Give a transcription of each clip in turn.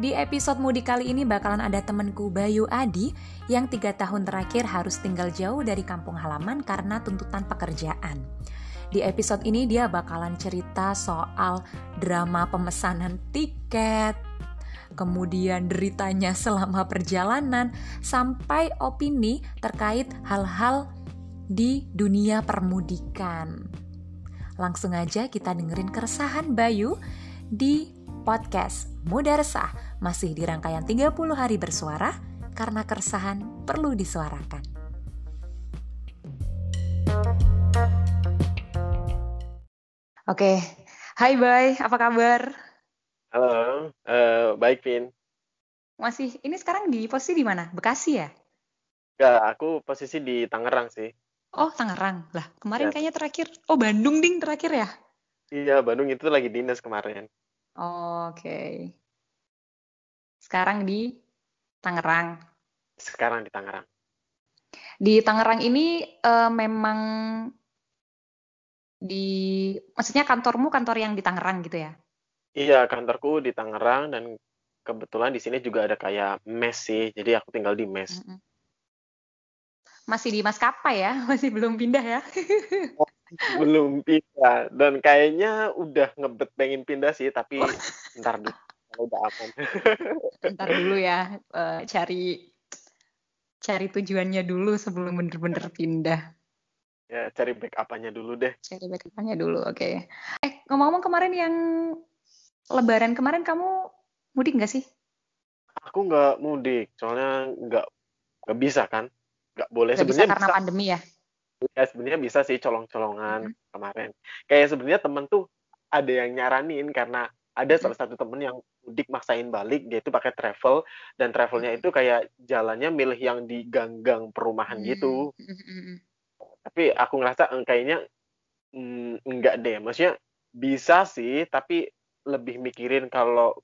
Di episode mudik kali ini bakalan ada temenku Bayu Adi yang tiga tahun terakhir harus tinggal jauh dari kampung halaman karena tuntutan pekerjaan. Di episode ini dia bakalan cerita soal drama pemesanan tiket, kemudian deritanya selama perjalanan, sampai opini terkait hal-hal di dunia permudikan. Langsung aja kita dengerin keresahan Bayu di podcast Muda Resah masih di rangkaian 30 hari bersuara karena keresahan perlu disuarakan. Oke, hai Bay, apa kabar? Halo, uh, baik Vin. Masih, ini sekarang di posisi di mana? Bekasi ya? Enggak, aku posisi di Tangerang sih. Oh, Tangerang. Lah, kemarin ya. kayaknya terakhir, oh Bandung ding terakhir ya? Iya, Bandung itu lagi dinas kemarin. Oh, Oke. Okay. Sekarang di Tangerang. Sekarang di Tangerang. Di Tangerang ini uh, memang di maksudnya kantormu kantor yang di Tangerang gitu ya? Iya, kantorku di Tangerang dan kebetulan di sini juga ada kayak mes sih. Jadi aku tinggal di mes. Mm -hmm. Masih di maskapai ya? Masih belum pindah ya? belum pindah dan kayaknya udah ngebet pengen pindah sih tapi ntar dulu kalau udah aman. ntar dulu ya uh, cari cari tujuannya dulu sebelum bener-bener pindah. Ya, cari backup-nya dulu deh. Cari backup-nya dulu, oke. Okay. Eh, ngomong-ngomong kemarin yang lebaran kemarin kamu mudik nggak sih? Aku nggak mudik, soalnya nggak nggak bisa kan, nggak boleh. Bisa karena bisa. pandemi ya? Ya sebenarnya bisa sih colong-colongan hmm. kemarin. Kayak sebenarnya temen tuh ada yang nyaranin karena ada hmm. salah satu temen yang mudik maksain balik dia itu pakai travel dan travelnya itu kayak jalannya milih yang di gang-gang perumahan hmm. gitu. Hmm tapi aku ngerasa eh, kayaknya mm, enggak deh maksudnya bisa sih tapi lebih mikirin kalau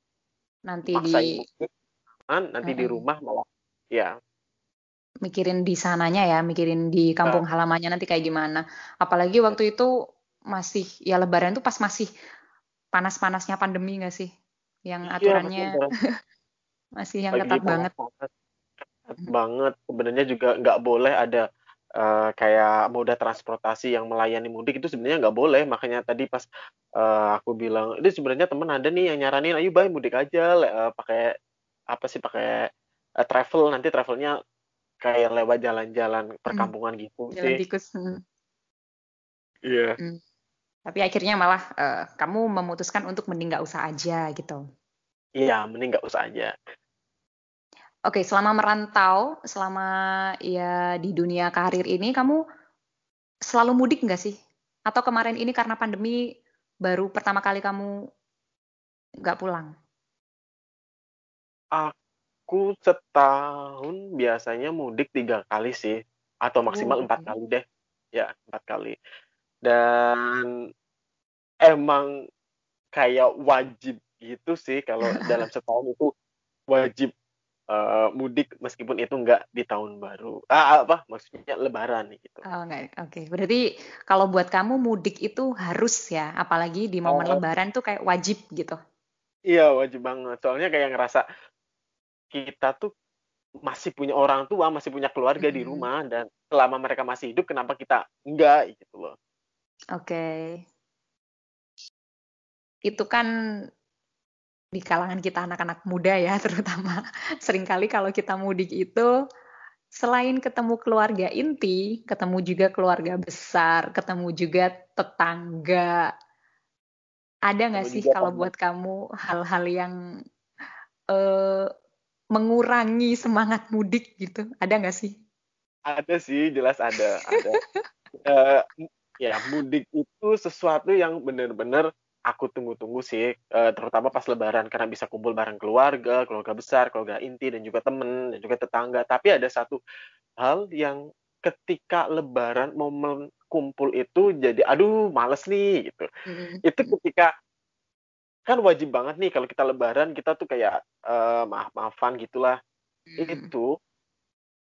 nanti di kan nanti uh di rumah malah ya mikirin di sananya ya mikirin di kampung nah. halamannya nanti kayak gimana. Apalagi waktu itu masih ya lebaran tuh pas masih panas-panasnya pandemi nggak sih? Yang iya, aturannya masih yang ketat banget. ketat banget. Sebenarnya juga nggak boleh ada uh, kayak moda transportasi yang melayani mudik itu sebenarnya nggak boleh. Makanya tadi pas uh, aku bilang ini sebenarnya temen ada nih yang nyaranin ayo baik mudik aja uh, pakai apa sih pakai uh, travel nanti travelnya kayak lewat jalan-jalan perkampungan hmm. gitu jalan sih. tikus hmm. iya yeah. hmm. tapi akhirnya malah uh, kamu memutuskan untuk mending nggak usah aja gitu iya mending nggak usah aja Oke, selama merantau, selama ya di dunia karir ini, kamu selalu mudik nggak sih? Atau kemarin ini karena pandemi baru pertama kali kamu nggak pulang? Aku setahun biasanya mudik tiga kali sih, atau maksimal oh, empat kali deh, ya empat kali. Dan emang kayak wajib gitu sih kalau dalam setahun itu wajib uh, mudik meskipun itu nggak di tahun baru. Ah, apa maksudnya lebaran gitu. Oh. Oke. Okay. Berarti kalau buat kamu mudik itu harus ya, apalagi di momen oh. lebaran tuh kayak wajib gitu. Iya, wajib banget. Soalnya kayak ngerasa kita tuh masih punya orang tua, masih punya keluarga hmm. di rumah dan selama mereka masih hidup kenapa kita enggak gitu loh. Oke. Okay. Itu kan di kalangan kita anak-anak muda ya terutama sering kali kalau kita mudik itu selain ketemu keluarga inti, ketemu juga keluarga besar, ketemu juga tetangga. Ada nggak sih kalau buat kamu hal-hal yang uh, mengurangi semangat mudik gitu? Ada nggak sih? Ada sih, jelas ada. ada. uh, ya mudik itu sesuatu yang benar-benar aku tunggu-tunggu sih, uh, terutama pas Lebaran karena bisa kumpul bareng keluarga, keluarga besar, keluarga inti dan juga temen dan juga tetangga. Tapi ada satu hal yang ketika Lebaran momen kumpul itu jadi, aduh males nih gitu. Mm-hmm. Itu ketika kan wajib banget nih kalau kita Lebaran kita tuh kayak uh, maaf-maafan gitulah. Mm-hmm. Itu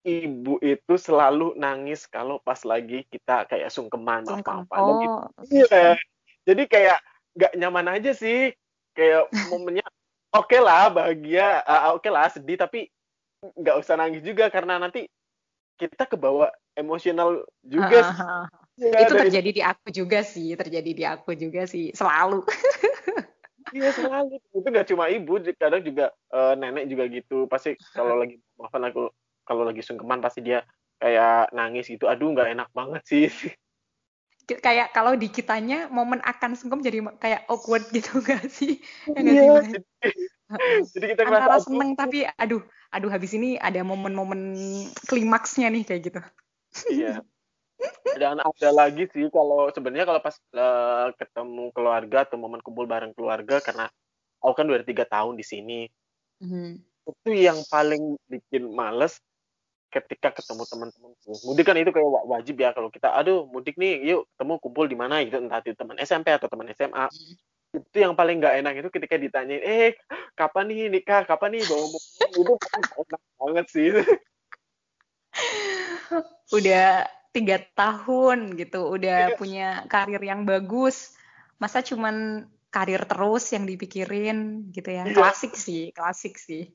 ibu itu selalu nangis kalau pas lagi kita kayak sungkeman maaf-maafan oh, gitu. Iya. Jadi kayak nggak nyaman aja sih kayak momennya oke okay lah bahagia uh, oke okay lah sedih tapi nggak usah nangis juga karena nanti kita kebawa emosional juga uh, uh, uh. Ya, itu terjadi di aku juga sih terjadi di aku juga sih selalu iya selalu. Itu nggak cuma ibu kadang juga uh, nenek juga gitu. Pasti kalau lagi maafan aku kalau lagi sungkeman pasti dia kayak nangis gitu. Aduh nggak enak banget sih. Kayak kalau di kitanya momen akan sungkem jadi kayak awkward gitu gak sih? Ya gak iya, sih jadi, jadi kita antara seneng tapi aduh aduh habis ini ada momen-momen klimaksnya nih kayak gitu. Iya. Dan ada lagi sih kalau sebenarnya kalau pas uh, ketemu keluarga atau momen kumpul bareng keluarga karena aku kan udah tiga tahun di sini. Mm-hmm. Itu yang paling bikin males ketika ketemu teman-teman mudik kan itu kayak wajib ya kalau kita aduh mudik nih yuk ketemu kumpul di mana gitu entah itu teman SMP atau teman SMA hmm. itu yang paling nggak enak itu ketika ditanyain eh kapan nih nikah kapan nih bawa mobil itu enak banget sih udah tiga tahun gitu udah iya. punya karir yang bagus masa cuman karir terus yang dipikirin gitu ya iya. klasik sih klasik sih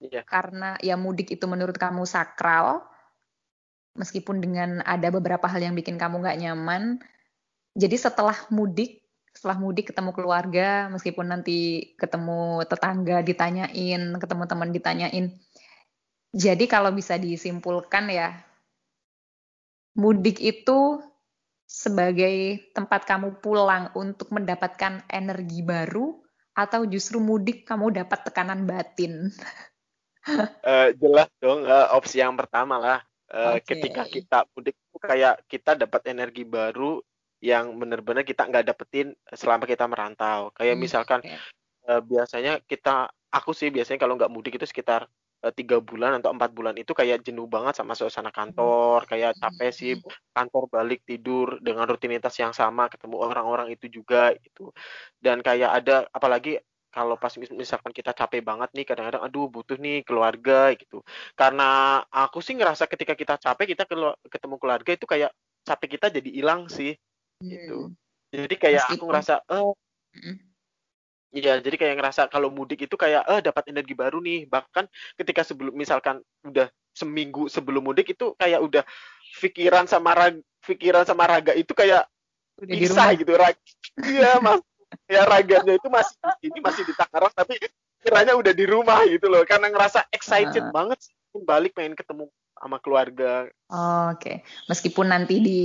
Iya. Karena ya mudik itu menurut kamu sakral, meskipun dengan ada beberapa hal yang bikin kamu nggak nyaman. Jadi setelah mudik, setelah mudik ketemu keluarga, meskipun nanti ketemu tetangga ditanyain, ketemu teman ditanyain. Jadi kalau bisa disimpulkan ya, mudik itu sebagai tempat kamu pulang untuk mendapatkan energi baru atau justru mudik kamu dapat tekanan batin? uh, jelas dong uh, opsi yang pertama lah uh, okay. ketika kita mudik kayak kita dapat energi baru yang benar-benar kita nggak dapetin selama kita merantau kayak hmm, misalkan okay. uh, biasanya kita aku sih biasanya kalau nggak mudik itu sekitar tiga bulan atau empat bulan itu kayak jenuh banget sama suasana kantor kayak hmm, capek sih hmm. kantor balik tidur dengan rutinitas yang sama ketemu orang-orang itu juga itu dan kayak ada apalagi kalau pas misalkan kita capek banget nih kadang-kadang aduh butuh nih keluarga gitu karena aku sih ngerasa ketika kita capek kita ketemu keluarga itu kayak capek kita jadi hilang sih gitu. hmm. jadi kayak Meskipun. aku ngerasa eh hmm. Iya, jadi kayak ngerasa kalau mudik itu kayak eh dapat energi baru nih. Bahkan ketika sebelum misalkan udah seminggu sebelum mudik itu kayak udah pikiran sama raga, pikiran sama raga itu kayak udah bisa gitu raga. Iya, Mas ya raganya itu masih di sini masih di Tangerang tapi kiranya udah di rumah gitu loh karena ngerasa excited uh. banget balik pengen ketemu sama keluarga. Oh, Oke, okay. meskipun nanti di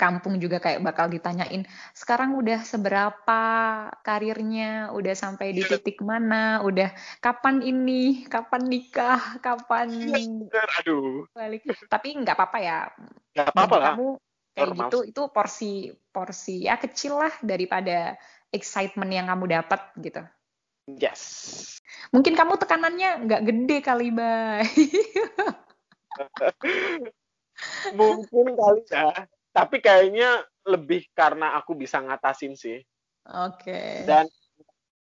kampung juga kayak bakal ditanyain, sekarang udah seberapa karirnya, udah sampai di iya. titik mana, udah kapan ini, kapan nikah, kapan ya, aduh. Balik. Tapi nggak apa-apa ya. Nggak apa-apa lah. Kamu kayak Normal. gitu, itu porsi porsi ya kecil lah daripada excitement yang kamu dapat gitu. Yes. Mungkin kamu tekanannya nggak gede kali, Bay. Mungkin kali ya. Tapi kayaknya lebih karena aku bisa ngatasin sih. Oke. Okay. Dan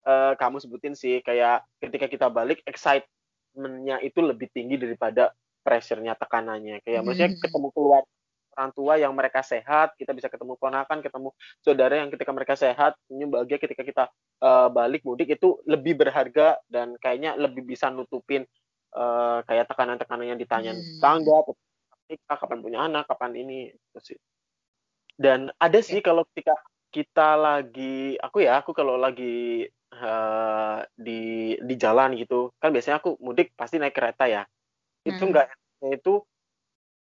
uh, kamu sebutin sih kayak ketika kita balik excitementnya itu lebih tinggi daripada pressure-nya tekanannya. Kayak hmm. maksudnya ketemu keluar orang tua yang mereka sehat, kita bisa ketemu ponakan, ketemu saudara yang ketika mereka sehat, senyum bahagia ketika kita uh, balik mudik itu lebih berharga dan kayaknya lebih bisa nutupin uh, kayak tekanan-tekanan yang ditanya hmm. tangga, nikah, kapan punya anak, kapan ini, itu sih. Dan ada sih kalau ketika kita lagi, aku ya, aku kalau lagi uh, di di jalan gitu, kan biasanya aku mudik pasti naik kereta ya. Itu hmm. enggak itu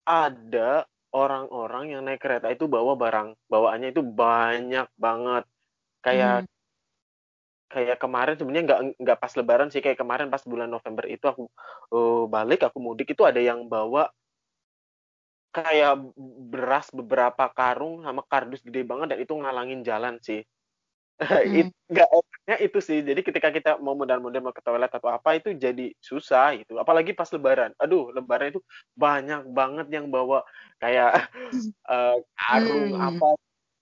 ada orang-orang yang naik kereta itu bawa barang bawaannya itu banyak banget kayak hmm. Kayak kemarin sebenarnya nggak nggak pas lebaran sih kayak kemarin pas bulan November itu aku uh, balik aku mudik itu ada yang bawa kayak beras beberapa karung sama kardus gede banget dan itu ngalangin jalan sih Hmm. nggak enaknya itu sih. Jadi ketika kita mau modal-modal mau ke toilet atau apa itu jadi susah gitu. Apalagi pas lebaran. Aduh, lebaran itu banyak banget yang bawa kayak uh, karung hmm. apa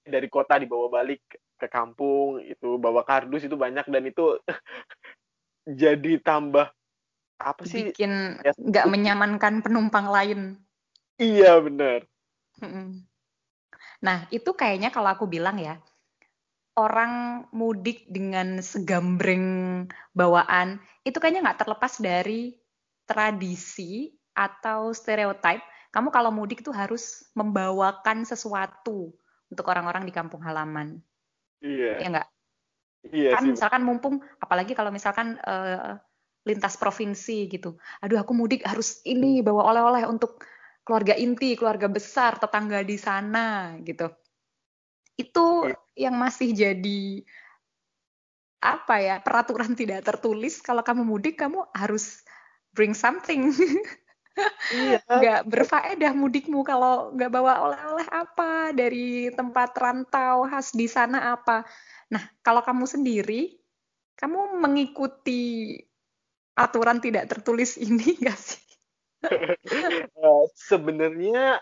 dari kota dibawa balik ke kampung itu bawa kardus itu banyak dan itu jadi tambah apa sih? Bikin ya, nggak menyamankan penumpang lain. Iya benar nah itu kayaknya kalau aku bilang ya orang mudik dengan segambreng bawaan itu kayaknya nggak terlepas dari tradisi atau stereotip. Kamu kalau mudik itu harus membawakan sesuatu untuk orang-orang di kampung halaman. Iya. Ya nggak? Iya kan sih. misalkan mumpung apalagi kalau misalkan uh, lintas provinsi gitu. Aduh aku mudik harus ini bawa oleh-oleh untuk keluarga inti, keluarga besar, tetangga di sana gitu. Itu iya. yang masih jadi apa ya peraturan tidak tertulis kalau kamu mudik kamu harus bring something iya. nggak berfaedah mudikmu kalau nggak bawa oleh-oleh apa dari tempat rantau khas di sana apa nah kalau kamu sendiri kamu mengikuti aturan tidak tertulis ini nggak sih uh, sebenarnya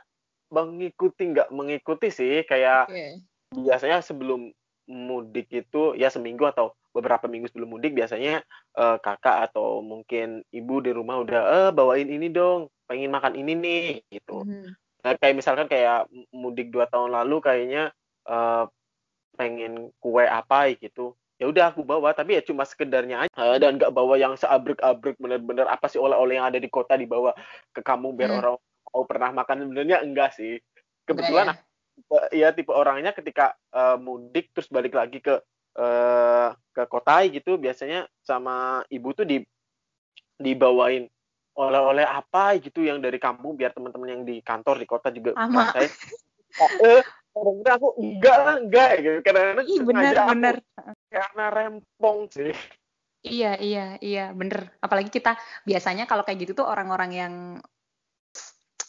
mengikuti nggak mengikuti sih kayak okay. biasanya sebelum mudik itu ya seminggu atau beberapa minggu sebelum mudik biasanya uh, kakak atau mungkin ibu di rumah udah eh bawain ini dong pengen makan ini nih gitu mm-hmm. nah, kayak misalkan kayak mudik dua tahun lalu kayaknya uh, pengen kue apa gitu ya udah aku bawa tapi ya cuma sekedarnya aja uh, dan nggak bawa yang seabrek-abrek bener-bener apa sih oleh-oleh yang ada di kota dibawa ke kamu biar mm. orang mau pernah makan sebenarnya enggak sih kebetulan yeah. ya tipe orangnya ketika uh, mudik terus balik lagi ke uh, ke kota gitu biasanya sama ibu tuh di dibawain oleh-oleh apa gitu yang dari kampung biar teman-teman yang di kantor di kota juga saya eh kadang aku enggak lah enggak gitu. Karena Ih, bener bener karena rempong sih. Iya iya iya bener apalagi kita biasanya kalau kayak gitu tuh orang-orang yang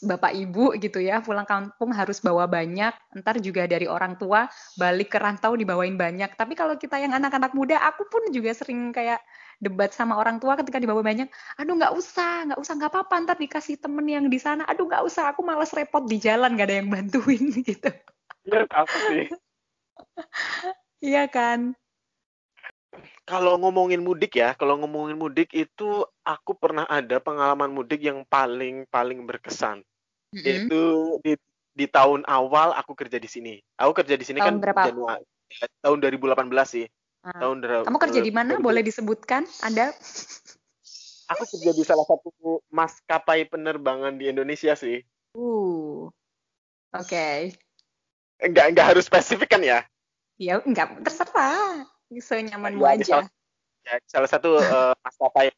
bapak ibu gitu ya pulang kampung harus bawa banyak ntar juga dari orang tua balik ke rantau dibawain banyak. Tapi kalau kita yang anak-anak muda aku pun juga sering kayak debat sama orang tua ketika dibawa banyak aduh nggak usah nggak usah nggak apa-apa ntar dikasih temen yang di sana. Aduh nggak usah aku males repot di jalan gak ada yang bantuin gitu. Iya apa sih? Iya kan? Kalau ngomongin mudik ya, kalau ngomongin mudik itu aku pernah ada pengalaman mudik yang paling paling berkesan. Mm-hmm. Itu di di tahun awal aku kerja di sini. Aku kerja di sini tahun kan berapa? Januari ya, tahun 2018 sih. Ah. Tahun Kamu kerja di mana? Boleh disebutkan? Ada? Aku kerja di salah satu maskapai penerbangan di Indonesia sih. Uh. Oke. Okay. Enggak enggak harus spesifik kan ya? Ya, enggak terserah. Senyamanmu ya, aja. Salah, ya, salah satu uh, maskapai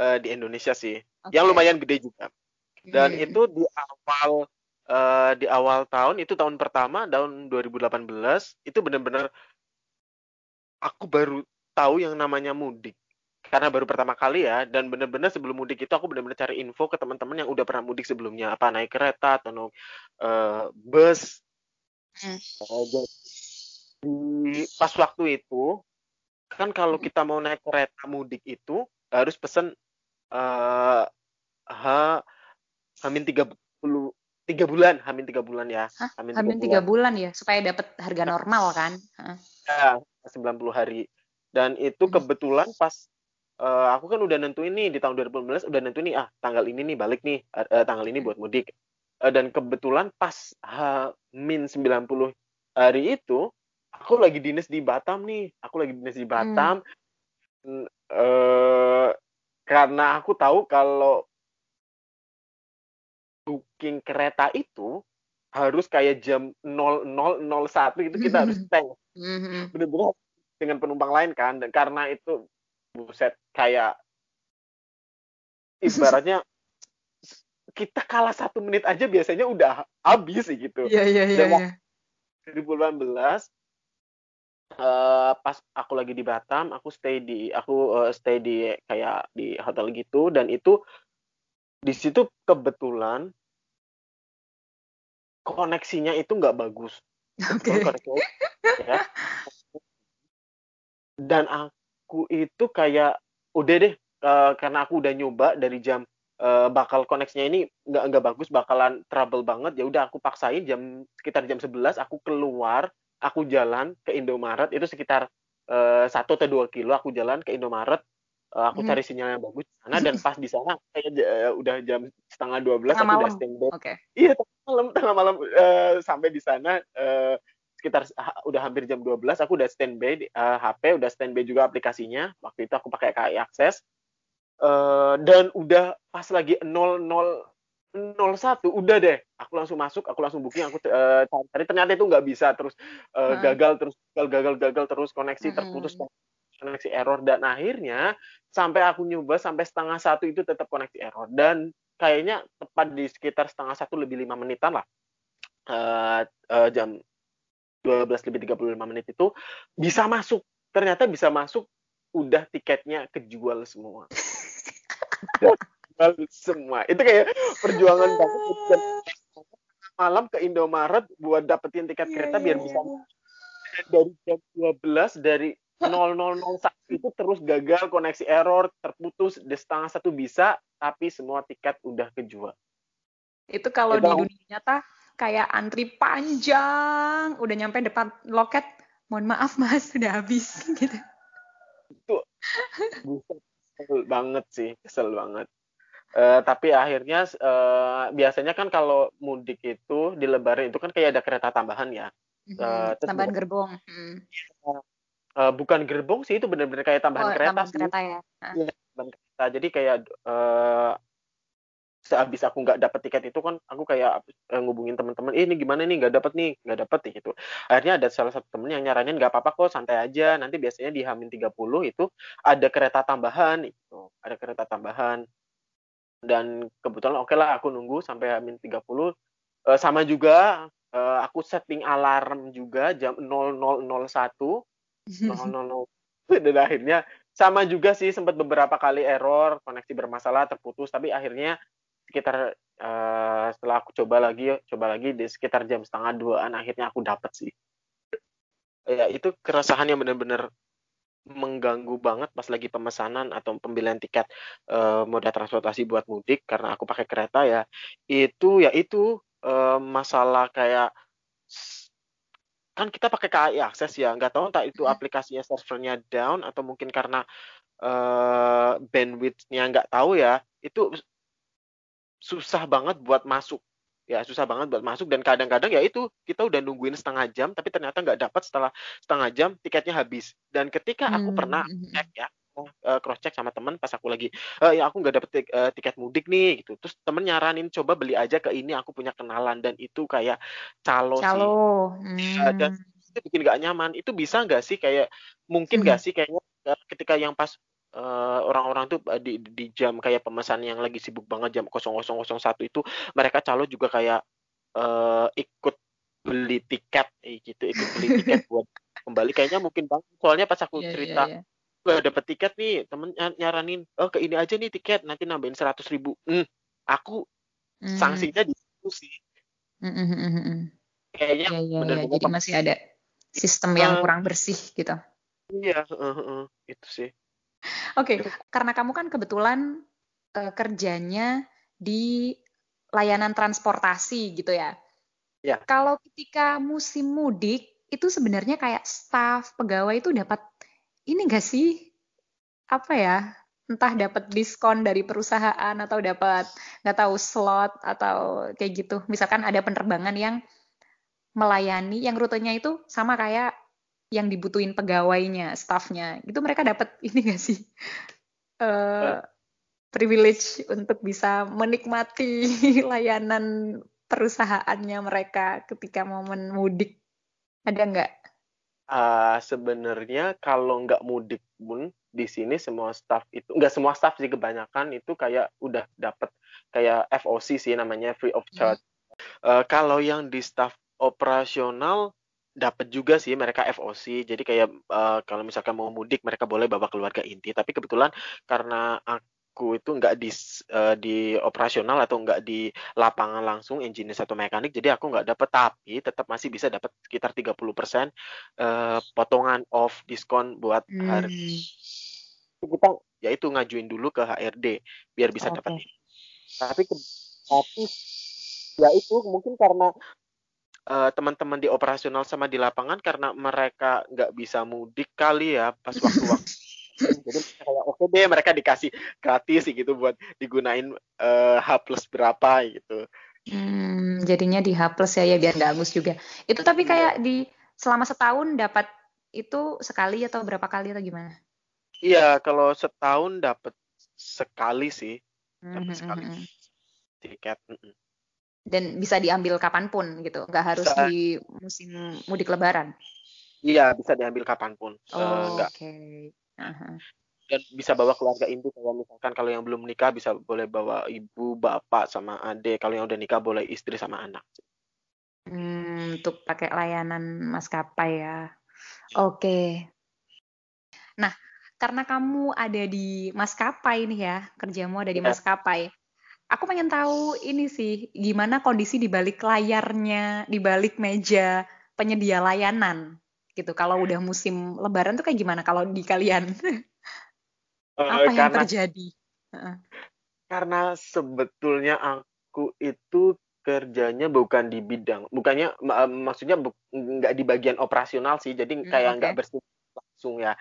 uh, di Indonesia sih. Okay. Yang lumayan gede juga dan hmm. itu di awal uh, di awal tahun itu tahun pertama tahun 2018 itu benar-benar aku baru tahu yang namanya mudik karena baru pertama kali ya dan benar-benar sebelum mudik itu aku benar-benar cari info ke teman-teman yang udah pernah mudik sebelumnya apa naik kereta atau naik uh, bus hmm. uh, di pas waktu itu kan kalau hmm. kita mau naik kereta mudik itu harus pesen uh, ha Hamin tiga puluh tiga bulan, Hamin tiga bulan ya. Hah? Hamin tiga bulan. bulan ya, supaya dapat harga normal kan? Ya, 90 hari. Dan itu hmm. kebetulan pas uh, aku kan udah nentuin nih di tahun 2015 udah nentuin nih ah tanggal ini nih balik nih uh, tanggal ini hmm. buat mudik. Uh, dan kebetulan pas Hamin 90 hari itu aku lagi dinas di Batam nih. Aku lagi dinas di hmm. Batam. Hmm. Uh, karena aku tahu kalau booking kereta itu harus kayak jam 0001 itu kita harus tank. Mm-hmm. Bener-bener dengan penumpang lain kan dan karena itu buset kayak ibaratnya kita kalah satu menit aja biasanya udah habis sih gitu. Iya iya iya. 2018 uh, pas aku lagi di Batam, aku stay di aku uh, stay di kayak di hotel gitu dan itu di situ kebetulan koneksinya itu nggak bagus. Oke. Okay. ya. Dan aku itu kayak udah deh uh, karena aku udah nyoba dari jam uh, bakal koneksinya ini nggak nggak bagus bakalan trouble banget ya udah aku paksain jam sekitar jam 11 aku keluar aku jalan ke Indomaret itu sekitar uh, satu atau dua kilo aku jalan ke Indomaret uh, aku hmm. cari sinyal yang bagus sana dan pas di sana kayak uh, udah jam setengah dua belas aku malam. udah standby okay. iya tengah malam tengah malam uh, sampai di sana uh, sekitar udah hampir jam 12 aku udah standby uh, HP udah standby juga aplikasinya waktu itu aku pakai KAI Akses uh, dan udah pas lagi 00 01 udah deh aku langsung masuk aku langsung booking aku uh, cari ternyata itu nggak bisa terus uh, hmm. gagal terus gagal gagal gagal terus koneksi hmm. terputus koneksi error. Dan akhirnya sampai aku nyoba sampai setengah satu itu tetap koneksi error. Dan kayaknya tepat di sekitar setengah satu lebih lima menitan lah. Uh, uh, jam 12 lebih 35 menit itu bisa masuk. Ternyata bisa masuk udah tiketnya kejual semua. Semua. Itu kayak perjuangan banget. Malam ke Indomaret buat dapetin tiket yeah, kereta yeah, biar bisa yeah. dari jam 12 dari 0001 itu terus gagal koneksi error terputus di setengah satu bisa tapi semua tiket udah kejual. Itu kalau di dunia nyata kayak antri panjang udah nyampe depan loket mohon maaf mas sudah habis gitu. Itu kesel banget sih kesel banget. Uh, tapi akhirnya uh, biasanya kan kalau mudik itu di Lebaran itu kan kayak ada kereta tambahan ya. Uh, tambahan gerbong. Uh, bukan gerbong sih itu benar-benar kayak tambahan oh, kereta. Tambahan kereta ya. Iya, tambahan kereta. Jadi kayak uh, sehabis aku nggak dapet tiket itu kan aku kayak uh, ngubungin teman-teman eh, ini gimana nih? Nggak dapet nih. Nggak dapet nih gitu. Akhirnya ada salah satu temen yang nyaranin nggak apa-apa kok santai aja. Nanti biasanya di Hamin 30 itu ada kereta tambahan itu ada kereta tambahan. Dan kebetulan oke okay lah aku nunggu sampai Hamin 30 uh, eh, sama juga uh, aku setting alarm juga jam 0001 00 dan akhirnya sama juga sih sempat beberapa kali error koneksi bermasalah terputus. Tapi akhirnya sekitar uh, setelah aku coba lagi coba lagi di sekitar jam setengah duaan akhirnya aku dapat sih. Ya itu keresahan yang benar-benar mengganggu banget pas lagi pemesanan atau pembelian tiket uh, moda transportasi buat mudik karena aku pakai kereta ya. Itu ya itu uh, masalah kayak kan kita pakai KAI akses ya. Nggak tahu entah itu aplikasinya servernya down atau mungkin karena uh, bandwidthnya nggak tahu ya. Itu susah banget buat masuk. Ya susah banget buat masuk dan kadang-kadang ya itu kita udah nungguin setengah jam tapi ternyata nggak dapat setelah setengah jam tiketnya habis. Dan ketika aku hmm. pernah cek ya uh, cross check sama temen pas aku lagi uh, ya aku nggak dapet uh, tiket mudik nih gitu terus temen nyaranin coba beli aja ke ini aku punya kenalan dan itu kayak calo, calo. sih hmm. dan itu bikin gak nyaman itu bisa nggak sih kayak mungkin nggak hmm. sih kayaknya ketika yang pas orang orang-orang tuh di di jam kayak pemesan yang lagi sibuk banget jam 0001 itu mereka calo juga kayak uh, ikut beli tiket eh, gitu ikut beli tiket buat kembali kayaknya mungkin bang soalnya pas aku yeah, cerita yeah, yeah. Dapet tiket nih temen nyaranin oh ke ini aja nih tiket nanti nambahin seratus ribu hmm, aku mm. sanksinya di situ sih mm -hmm. kayaknya yeah, yeah, bener yeah. jadi masih ada sistem yang uh, kurang bersih gitu iya uh, uh, itu sih Oke, okay, karena kamu kan kebetulan uh, kerjanya di layanan transportasi gitu ya. Ya. Kalau ketika musim mudik itu sebenarnya kayak staff pegawai itu dapat ini enggak sih? Apa ya? Entah dapat diskon dari perusahaan atau dapat nggak tahu slot atau kayak gitu. Misalkan ada penerbangan yang melayani yang rutenya itu sama kayak yang dibutuhin pegawainya, staffnya, itu mereka dapat ini gak sih? Uh, privilege untuk bisa menikmati layanan perusahaannya mereka ketika momen mudik, ada nggak? Uh, Sebenarnya kalau nggak mudik pun di sini semua staff itu nggak semua staff sih kebanyakan itu kayak udah dapat kayak FOC sih namanya free of charge. Hmm. Uh, kalau yang di staff operasional dapat juga sih mereka FOC. Jadi kayak uh, kalau misalkan mau mudik mereka boleh bawa keluarga inti. Tapi kebetulan karena aku itu nggak di uh, di operasional atau nggak di lapangan langsung engineer satu mekanik jadi aku nggak dapat tapi tetap masih bisa dapat sekitar 30% uh, potongan off diskon buat hmm. hari kita ya itu ngajuin dulu ke HRD biar bisa okay. dapat tapi tapi ya itu mungkin karena uh, teman-teman di operasional sama di lapangan karena mereka nggak bisa mudik kali ya pas waktu-waktu jadi kayak oke okay deh mereka dikasih gratis gitu buat digunain uh, H plus berapa gitu hmm, jadinya di H plus ya ya biar nggak angus juga itu tapi kayak di selama setahun dapat itu sekali atau berapa kali atau gimana? Iya, kalau setahun dapat sekali sih. Dapat Mhm, sekali mhm. tiket. mm-mm. Dan bisa diambil kapan pun gitu, nggak harus Bisa. di musim mudik Lebaran. Iya, bisa diambil kapan pun. Oh, Oke. Dan bisa bawa keluarga inti kayak misalkan kalau yang belum nikah bisa boleh bawa ibu, bapak sama adik. Kalau yang udah nikah boleh istri sama anak. Hmm, untuk pakai layanan maskapai ya. Oke. Nah, karena kamu ada di maskapai nih ya, kerjamu ada di Iya. maskapai. Aku pengen tahu ini sih, gimana kondisi di balik layarnya, di balik meja penyedia layanan gitu. Kalau udah musim Lebaran tuh kayak gimana kalau di kalian? Eh, Apa yang karena terjadi? Heeh. karena sebetulnya aku itu kerjanya bukan di bidang, bukannya eh, maksudnya bu- nggak di bagian operasional sih, jadi Hmm, kayak nggak oke. bersinggungan langsung ya.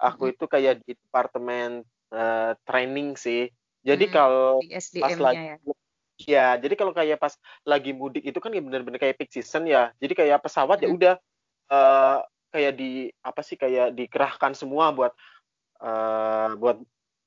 Aku Mm-mm. itu kayak di departemen eh, training sih. Jadi Hmm, kalau pas lagi ya. ya, jadi kalau kayak pas lagi mudik itu kan ya bener-bener kayak peak season ya. Jadi kayak pesawat ya Mm. udah eh, kayak di apa sih kayak dikerahkan semua buat eh, buat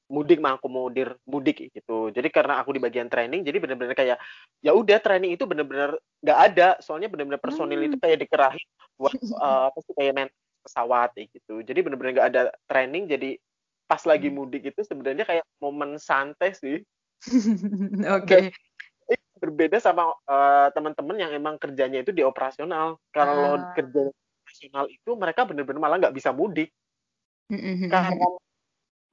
mudik mengakomodir mudik gitu. Jadi karena aku di bagian training, jadi bener-bener kayak ya udah training itu bener-bener nggak ada. Soalnya bener-bener personil itu Hmm. kayak dikerahin buat eh, apa sih kayak main pesawat gitu. Jadi bener-bener nggak ada training. Jadi pas lagi Hmm. mudik itu sebenarnya kayak momen santai sih. Oke. Eh, berbeda sama eh, teman-teman yang emang kerjanya itu di operasional. Kalau Ah. kerja operasional itu mereka bener-bener malah nggak bisa mudik karena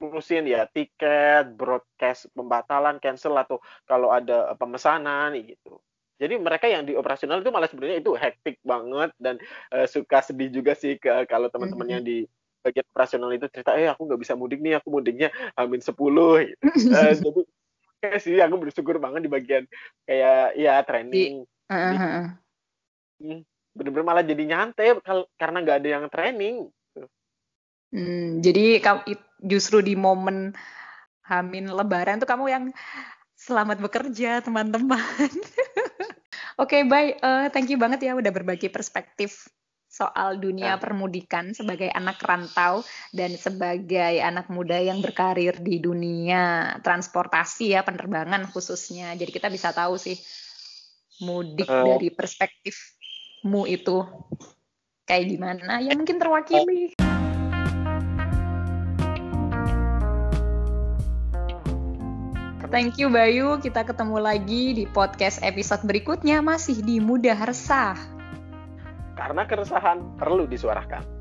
ngurusin ya tiket, broadcast pembatalan, cancel atau kalau ada pemesanan gitu. Jadi mereka yang di operasional itu malah sebenarnya itu hektik banget dan eh, suka sedih juga sih ke kalau teman-teman yang di bagian operasional itu cerita, eh aku nggak bisa mudik nih, aku mudiknya amin 10 gitu. Eh, jadi kayak sih aku bersyukur banget di bagian kayak ya training Heeh, heeh. Bener-bener malah jadi nyantai karena nggak ada yang training. Hmm, jadi justru di momen Hamin Lebaran tuh kamu yang selamat bekerja teman-teman. Oke, bye. Eh, thank you banget ya udah berbagi perspektif soal dunia Ya. permudikan sebagai anak rantau dan sebagai anak muda yang berkarir di dunia transportasi ya penerbangan khususnya. Jadi kita bisa tahu sih mudik Eh. dari perspektifmu itu kayak gimana ya mungkin terwakili. Thank you Bayu, kita ketemu lagi di podcast episode berikutnya masih di Mudah Resah. Karena keresahan perlu disuarakan.